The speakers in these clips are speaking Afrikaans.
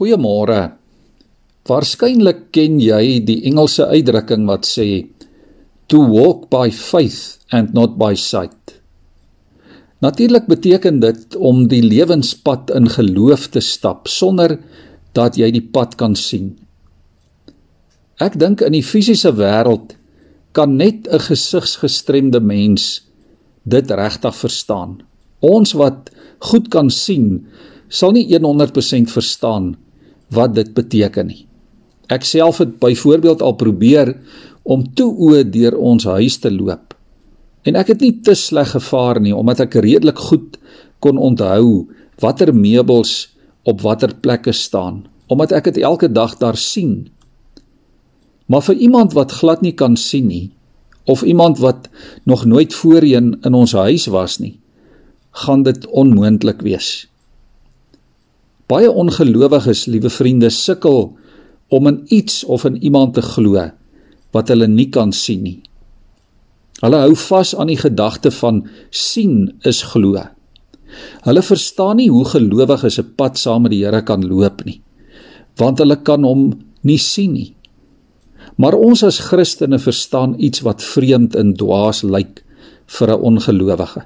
Goeiemôre. Waarskynlik ken jy die Engelse uitdrukking wat sê to walk by faith and not by sight. Natuurlik beteken dit om die lewenspad in geloof te stap sonder dat jy die pad kan sien. Ek dink in die fisiese wêreld kan net 'n gesigsgestremde mens dit regtig verstaan. Ons wat goed kan sien, sal nie 100% verstaan wat dit beteken nie. Ek self het byvoorbeeld al probeer om toe oë deur ons huis te loop. En ek het nie te sleg gevaar nie omdat ek redelik goed kon onthou watter meubels op watter plekke staan, omdat ek dit elke dag daar sien. Maar vir iemand wat glad nie kan sien nie of iemand wat nog nooit voorheen in ons huis was nie, gaan dit onmoontlik wees. Baie ongelowiges, liewe vriende, sukkel om in iets of in iemand te glo wat hulle nie kan sien nie. Hulle hou vas aan die gedagte van sien is glo. Hulle verstaan nie hoe gelowiges 'n pad saam met die Here kan loop nie, want hulle kan hom nie sien nie. Maar ons as Christene verstaan iets wat vreemd en dwaas lyk vir 'n ongelowige.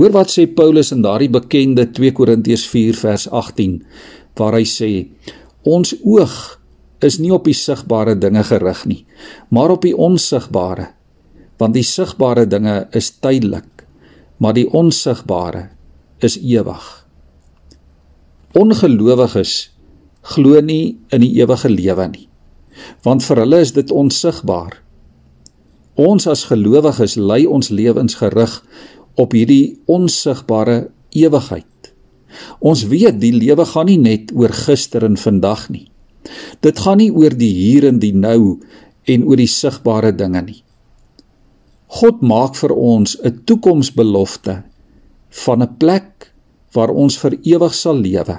Hoor wat sê Paulus in daardie bekende 2 Korintiërs 4 vers 18 waar hy sê ons oog is nie op die sigbare dinge gerig nie maar op die onsigbare want die sigbare dinge is tydelik maar die onsigbare is ewig. Ongelowiges glo nie in die ewige lewe nie want vir hulle is dit onsigbaar. Ons as gelowiges lei ons lewens gerig op hierdie onsigbare ewigheid. Ons weet die lewe gaan nie net oor gister en vandag nie. Dit gaan nie oor die hier en die nou en oor die sigbare dinge nie. God maak vir ons 'n toekomsbelofte van 'n plek waar ons vir ewig sal lewe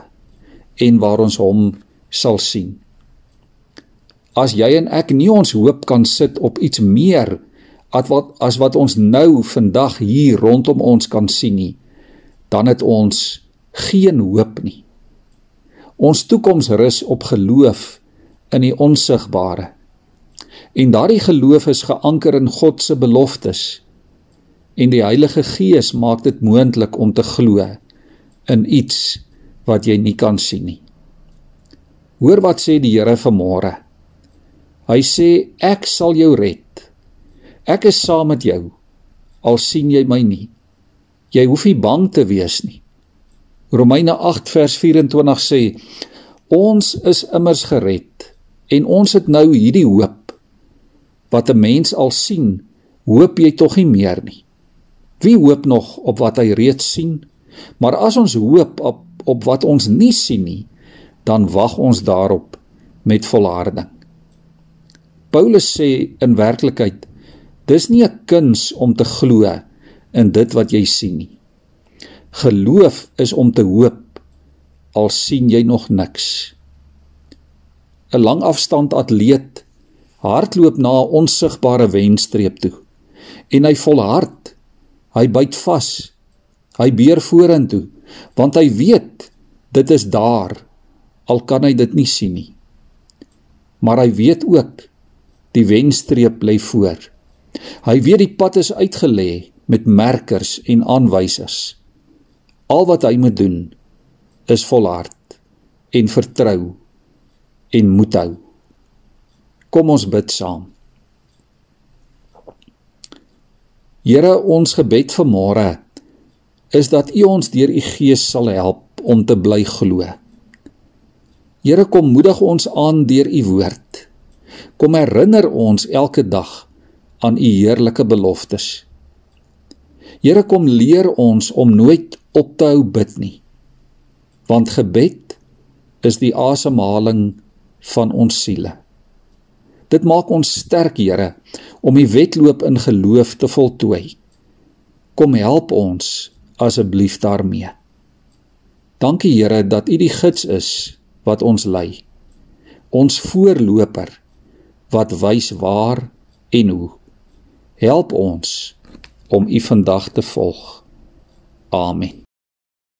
en waar ons hom sal sien. As jy en ek nie ons hoop kan sit op iets meer as wat as wat ons nou vandag hier rondom ons kan sien nie, dan het ons geen hoop nie. Ons toekoms rus op geloof in die onsigbare. En daardie geloof is geanker in God se beloftes. En die Heilige Gees maak dit moontlik om te glo in iets wat jy nie kan sien nie. Hoor wat sê die Here vanmôre. Hy sê ek sal jou red. Ek is saam met jou al sien jy my nie. Jy hoef nie bang te wees nie. Romeine 8 vers 24 sê ons is immers gered en ons het nou hierdie hoop wat 'n mens al sien, hoop jy tog nie meer nie. Wie hoop nog op wat hy reeds sien? Maar as ons hoop op op wat ons nie sien nie, dan wag ons daarop met volharding. Paulus sê in werklikheid Dis nie 'n kuns om te glo in dit wat jy sien nie. Geloof is om te hoop al sien jy nog niks. 'n Langafstand atleet hardloop na 'n onsigbare wenstreep toe en hy volhard. Hy byt vas. Hy beer vorentoe want hy weet dit is daar al kan hy dit nie sien nie. Maar hy weet ook die wenstreep lê voor. Hy weet die pad is uitgelê met merkers en aanwysers. Al wat hy moet doen is volhard en vertrou en moed hou. Kom ons bid saam. Here, ons gebed vir môre is dat U ons deur U Gees sal help om te bly glo. Here, kom moedig ons aan deur U woord. Kom herinner ons elke dag aan u heerlike beloftes. Here kom leer ons om nooit op te hou bid nie. Want gebed is die asemhaling van ons siele. Dit maak ons sterk, Here, om die wedloop in geloof te voltooi. Kom help ons asseblief daarmee. Dankie Here dat U die gids is wat ons lei. Ons voorloper wat wys waar en hoe. Help ons om U vandag te volg. Amen.